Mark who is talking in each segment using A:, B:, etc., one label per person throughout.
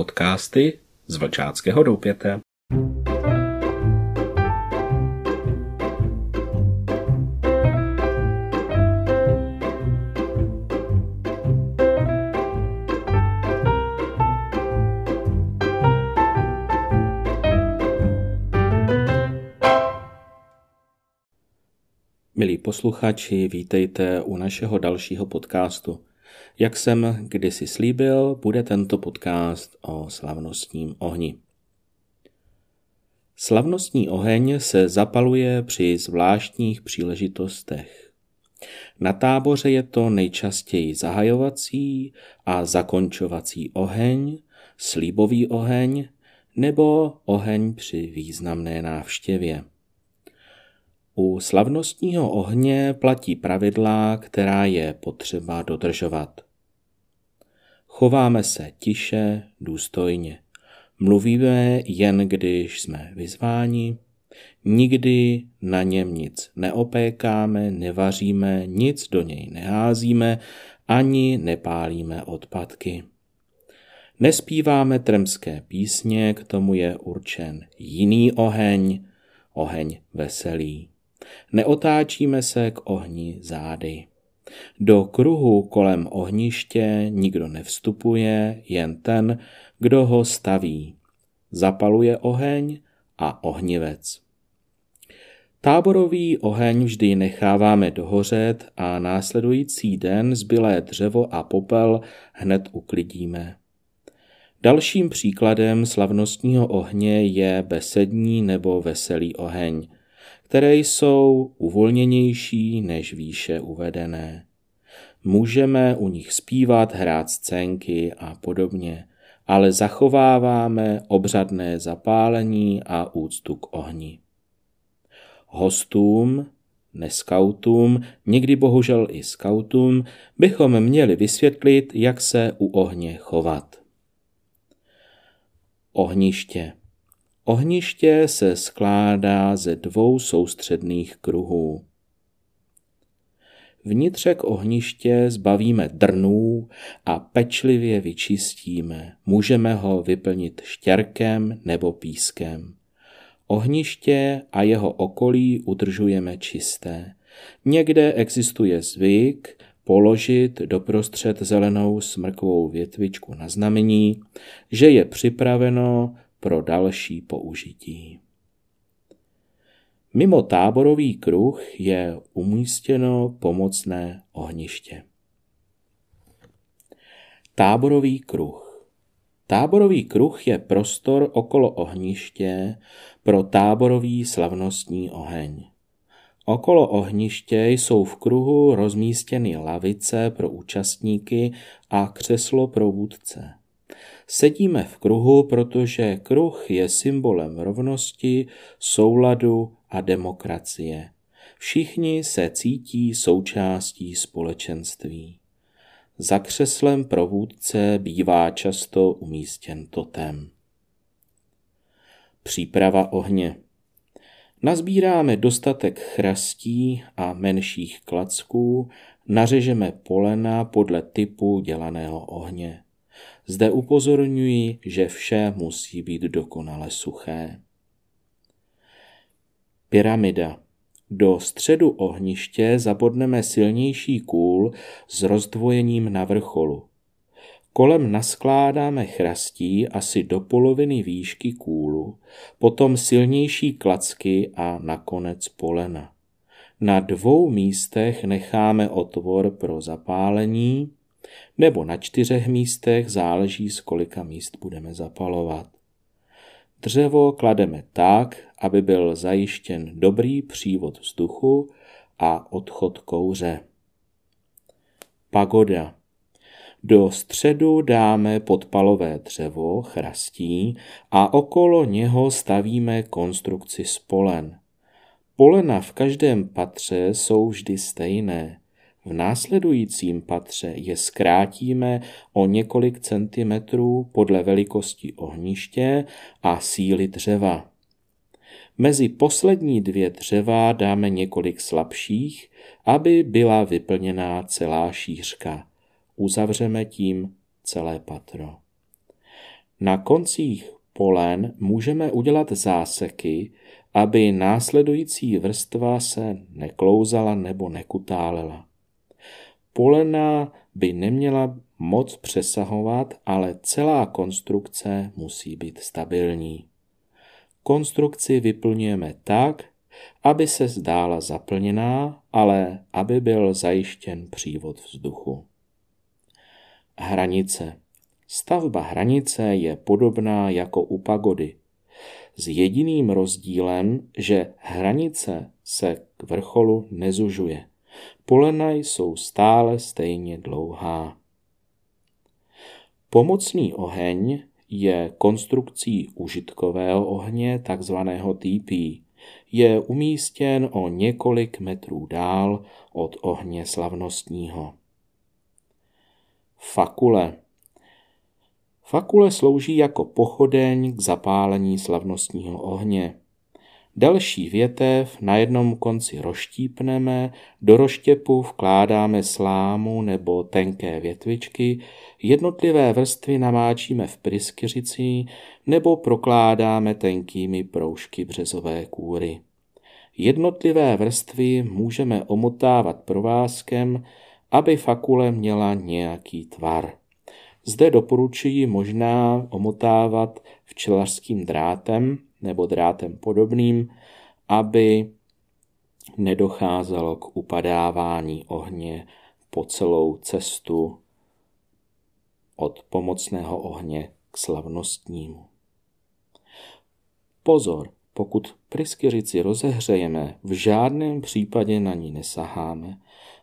A: Podcasty z Vlčáckého doupěte. Milí posluchači, vítejte u našeho dalšího podcastu. Jak jsem kdysi slíbil, bude tento podcast o slavnostním ohni. Slavnostní oheň se zapaluje při zvláštních příležitostech. Na táboře je to nejčastěji zahajovací a zakončovací oheň, slíbový oheň nebo oheň při významné návštěvě. U slavnostního ohně platí pravidla, která je potřeba dodržovat. Chováme se tiše, důstojně. Mluvíme jen, když jsme vyzváni. Nikdy na něm nic neopékáme, nevaříme, nic do něj neházíme, ani nepálíme odpadky. Nespíváme tremské písně, k tomu je určen jiný oheň, oheň veselý. Neotáčíme se k ohni zády. Do kruhu kolem ohniště nikdo nevstupuje, jen ten, kdo ho staví. Zapaluje oheň a ohnivec. Táborový oheň vždy necháváme dohořet a následující den zbylé dřevo a popel hned uklidíme. Dalším příkladem slavnostního ohně je besední nebo veselý oheň – které jsou uvolněnější než výše uvedené. Můžeme u nich zpívat, hrát scénky a podobně, ale zachováváme obřadné zapálení a úctu k ohni. Hostům, neskautům, někdy bohužel i skautům, bychom měli vysvětlit, jak se u ohně chovat. Ohniště Ohniště se skládá ze dvou soustředných kruhů. Vnitřek ohniště zbavíme drnů a pečlivě vyčistíme. Můžeme ho vyplnit štěrkem nebo pískem. Ohniště a jeho okolí udržujeme čisté. Někde existuje zvyk položit doprostřed zelenou smrkovou větvičku na znamení, že je připraveno pro další použití. Mimo táborový kruh je umístěno pomocné ohniště. Táborový kruh. Táborový kruh je prostor okolo ohniště pro táborový slavnostní oheň. Okolo ohniště jsou v kruhu rozmístěny lavice pro účastníky a křeslo pro vůdce. Sedíme v kruhu, protože kruh je symbolem rovnosti, souladu a demokracie. Všichni se cítí součástí společenství. Za křeslem pro vůdce bývá často umístěn totem. Příprava ohně. Nazbíráme dostatek chrastí a menších klacků, nařežeme polena podle typu dělaného ohně. Zde upozorňuji, že vše musí být dokonale suché. Pyramida. Do středu ohniště zabodneme silnější kůl s rozdvojením na vrcholu. Kolem naskládáme chrastí asi do poloviny výšky kůlu, potom silnější klacky a nakonec polena. Na dvou místech necháme otvor pro zapálení, nebo na čtyřech místech, záleží z kolika míst budeme zapalovat. Dřevo klademe tak, aby byl zajištěn dobrý přívod vzduchu a odchod kouře. Pagoda. Do středu dáme podpalové dřevo, chrastí, a okolo něho stavíme konstrukci z polen. Polena v každém patře jsou vždy stejné. V následujícím patře je zkrátíme o několik centimetrů podle velikosti ohniště a síly dřeva. Mezi poslední dvě dřeva dáme několik slabších, aby byla vyplněná celá šířka. Uzavřeme tím celé patro. Na koncích polen můžeme udělat záseky, aby následující vrstva se neklouzala nebo nekutálela. Polena by neměla moc přesahovat, ale celá konstrukce musí být stabilní. Konstrukci vyplňujeme tak, aby se zdála zaplněná, ale aby byl zajištěn přívod vzduchu. Hranice. Stavba hranice je podobná jako u pagody. S jediným rozdílem, že hranice se k vrcholu nezužuje. Polena jsou stále stejně dlouhá. Pomocný oheň je konstrukcí užitkového ohně, takzvaného TP. Je umístěn o několik metrů dál od ohně slavnostního. Fakule Fakule slouží jako pochodeň k zapálení slavnostního ohně. Další větev na jednom konci roštípneme, do roštěpu vkládáme slámu nebo tenké větvičky, jednotlivé vrstvy namáčíme v pryskyřici nebo prokládáme tenkými proužky březové kůry. Jednotlivé vrstvy můžeme omotávat provázkem, aby fakule měla nějaký tvar. Zde doporučuji možná omotávat včelařským drátem nebo drátem podobným, aby nedocházelo k upadávání ohně po celou cestu od pomocného ohně k slavnostnímu. Pozor, pokud pryskyřici rozehřejeme, v žádném případě na ní nesaháme,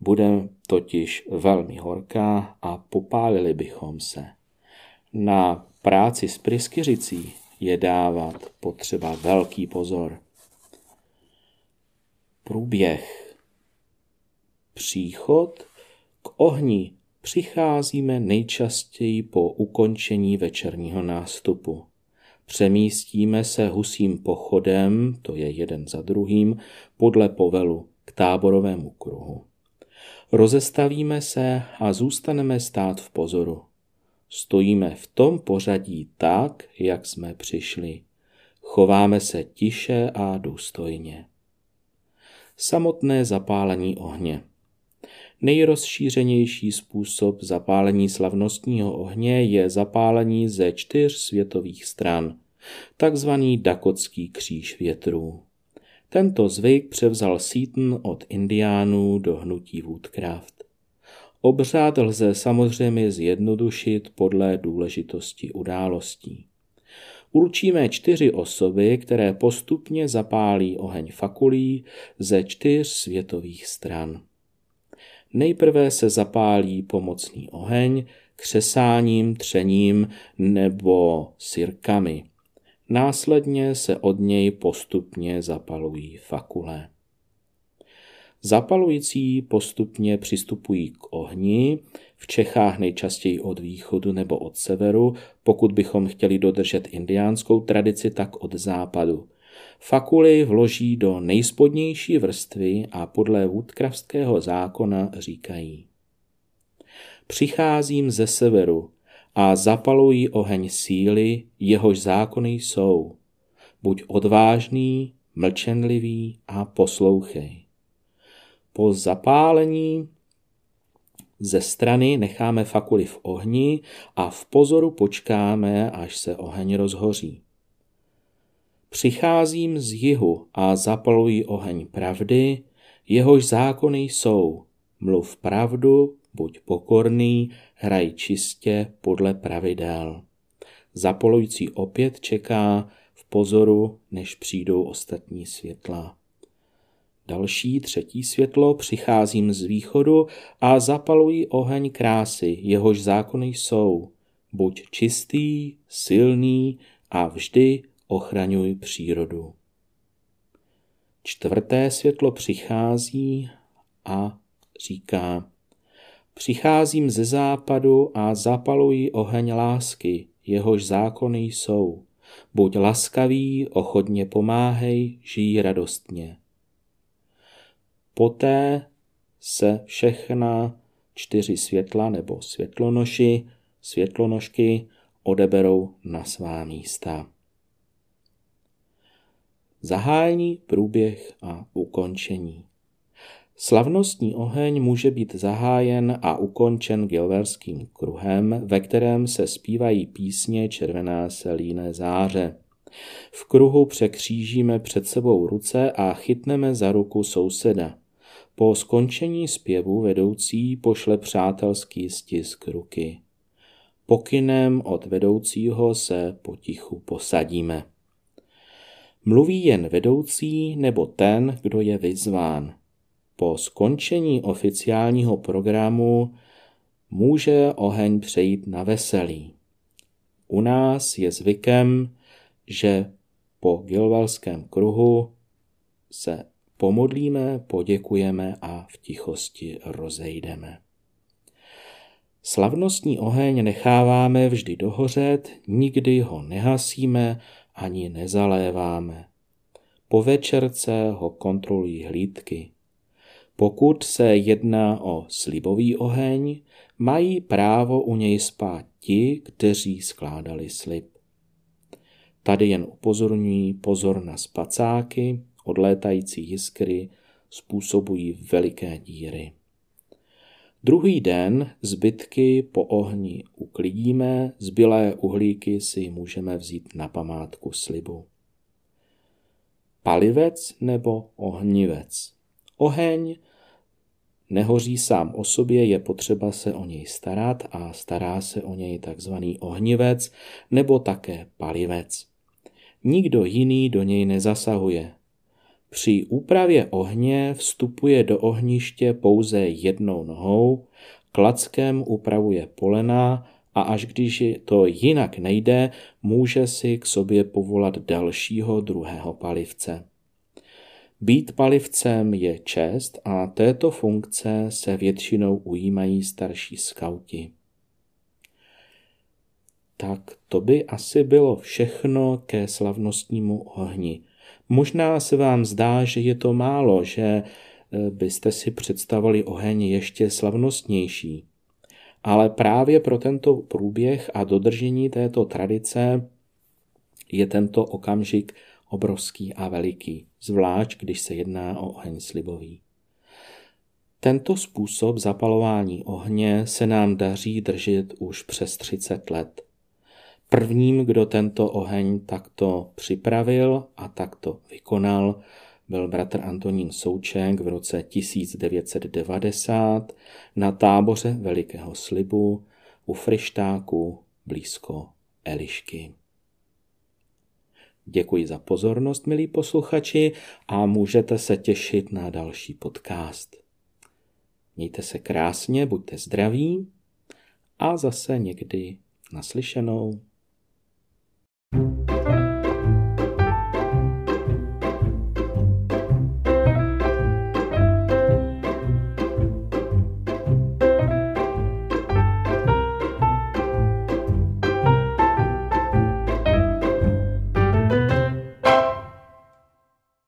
A: bude totiž velmi horká a popálili bychom se. Na práci s pryskyřicí je dávat potřeba velký pozor. Průběh. Příchod k ohni přicházíme nejčastěji po ukončení večerního nástupu. Přemístíme se husím pochodem, to je jeden za druhým, podle povelu k táborovému kruhu. Rozestavíme se a zůstaneme stát v pozoru. Stojíme v tom pořadí tak, jak jsme přišli. Chováme se tiše a důstojně. Samotné zapálení ohně. Nejrozšířenější způsob zapálení slavnostního ohně je zapálení ze čtyř světových stran, takzvaný Dakotský kříž větrů. Tento zvyk převzal Seaton od indiánů do hnutí Woodcraft. Obřád lze samozřejmě zjednodušit podle důležitosti událostí. Určíme čtyři osoby, které postupně zapálí oheň fakulí ze čtyř světových stran. Nejprve se zapálí pomocný oheň křesáním, třením nebo sirkami. Následně se od něj postupně zapalují fakule. Zapalující postupně přistupují k ohni, v Čechách nejčastěji od východu nebo od severu, pokud bychom chtěli dodržet indiánskou tradici, tak od západu. Fakuly vloží do nejspodnější vrstvy a podle Woodcraftského zákona říkají. Přicházím ze severu a zapalují oheň síly, jehož zákony jsou. Buď odvážný, mlčenlivý a poslouchej. Po zapálení ze strany necháme fakuly v ohni a v pozoru počkáme, až se oheň rozhoří. Přicházím z jihu a zapaluji oheň pravdy, jehož zákony jsou. Mluv pravdu, buď pokorný, hraj čistě podle pravidel. Zapalující opět čeká v pozoru, než přijdou ostatní světla. Další třetí světlo přicházím z východu a zapalují oheň krásy, jehož zákony jsou. Buď čistý, silný a vždy ochraňuj přírodu. Čtvrté světlo přichází a říká, přicházím ze západu a zapalují oheň lásky, jehož zákony jsou. Buď laskavý, ochotně pomáhej, žij radostně. Poté se všechna čtyři světla nebo světlonoši, světlonožky odeberou na svá místa. Zahájení, průběh a ukončení. Slavnostní oheň může být zahájen a ukončen gilverským kruhem, ve kterém se zpívají písně Červená se líné záře. V kruhu překřížíme před sebou ruce a chytneme za ruku souseda. Po skončení zpěvu vedoucí pošle přátelský stisk ruky. Pokynem od vedoucího se potichu posadíme. Mluví jen vedoucí nebo ten, kdo je vyzván. Po skončení oficiálního programu může oheň přejít na veselý. U nás je zvykem, že po Gilvalském kruhu se pomodlíme, poděkujeme a v tichosti rozejdeme. Slavnostní oheň necháváme vždy dohořet, nikdy ho nehasíme ani nezaléváme. Po večerce ho kontrolují hlídky. Pokud se jedná o slibový oheň, mají právo u něj spát ti, kteří skládali slib. Tady jen upozorňují pozor na spacáky, odlétající jiskry způsobují veliké díry. Druhý den zbytky po ohni uklidíme, zbylé uhlíky si můžeme vzít na památku slibu. Palivec nebo ohnivec. Oheň nehoří sám o sobě, je potřeba se o něj starat a stará se o něj takzvaný ohnivec nebo také palivec. Nikdo jiný do něj nezasahuje. Při úpravě ohně vstupuje do ohniště pouze jednou nohou, klackem upravuje polena a až když to jinak nejde, může si k sobě povolat dalšího druhého palivce. Být palivcem je čest a této funkce se většinou ujímají starší skauti. Tak to by asi bylo všechno ke slavnostnímu ohni. Možná se vám zdá, že je to málo, že eh, byste si představili oheň ještě slavnostnější. Ale právě pro tento průběh a dodržení této tradice je tento okamžik obrovský a veliký, zvlášť když se jedná o oheň slibový. Tento způsob zapalování ohně se nám daří držet už přes 30 let. Prvním, kdo tento oheň takto připravil a takto vykonal, byl bratr Antonín Souček v roce 1990 na táboře Velikého slibu u Frištáku blízko Elišky. Děkuji za pozornost, milí posluchači, a můžete se těšit na další podcast. Mějte se krásně, buďte zdraví a zase někdy naslyšenou. you